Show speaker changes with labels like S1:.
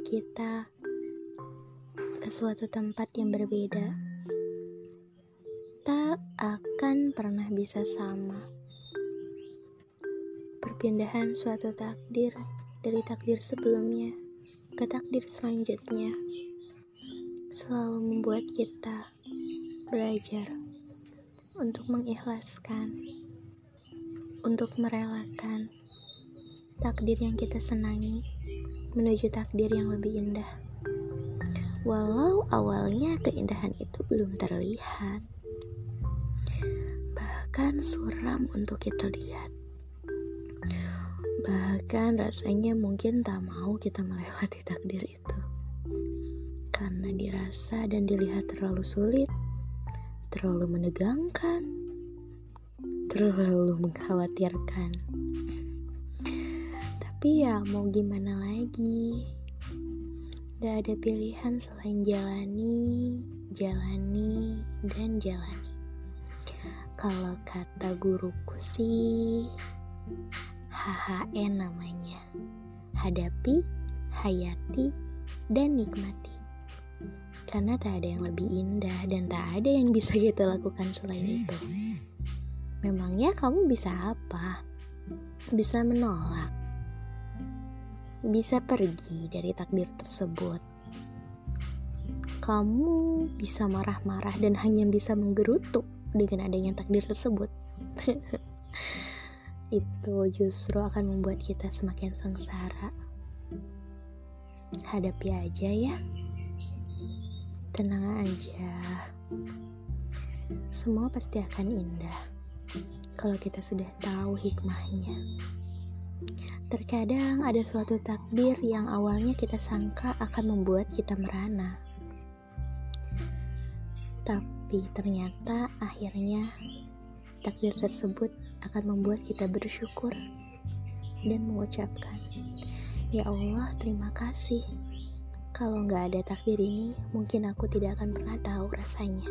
S1: kita ke suatu tempat yang berbeda, tak akan pernah bisa sama. Perpindahan suatu takdir dari takdir sebelumnya ke takdir selanjutnya selalu membuat kita belajar untuk mengikhlaskan, untuk merelakan takdir yang kita senangi menuju takdir yang lebih indah. Walau awalnya keindahan itu belum terlihat, bahkan suram untuk kita lihat. Bahkan rasanya mungkin tak mau kita melewati takdir itu karena dirasa dan dilihat terlalu sulit, terlalu menegangkan, terlalu mengkhawatirkan. Tapi ya mau gimana lagi? Gak ada pilihan selain jalani, jalani, dan jalani. Kalau kata guruku sih HHN namanya. Hadapi, hayati, dan nikmati. Karena tak ada yang lebih indah dan tak ada yang bisa kita lakukan selain itu. Memangnya kamu bisa apa? Bisa menolak bisa pergi dari takdir tersebut. Kamu bisa marah-marah dan hanya bisa menggerutu dengan adanya takdir tersebut. Itu justru akan membuat kita semakin sengsara. Hadapi aja ya. Tenang aja. Semua pasti akan indah kalau kita sudah tahu hikmahnya. Terkadang ada suatu takdir yang awalnya kita sangka akan membuat kita merana. Tapi ternyata akhirnya takdir tersebut akan membuat kita bersyukur dan mengucapkan, Ya Allah terima kasih. Kalau nggak ada takdir ini, mungkin aku tidak akan pernah tahu rasanya.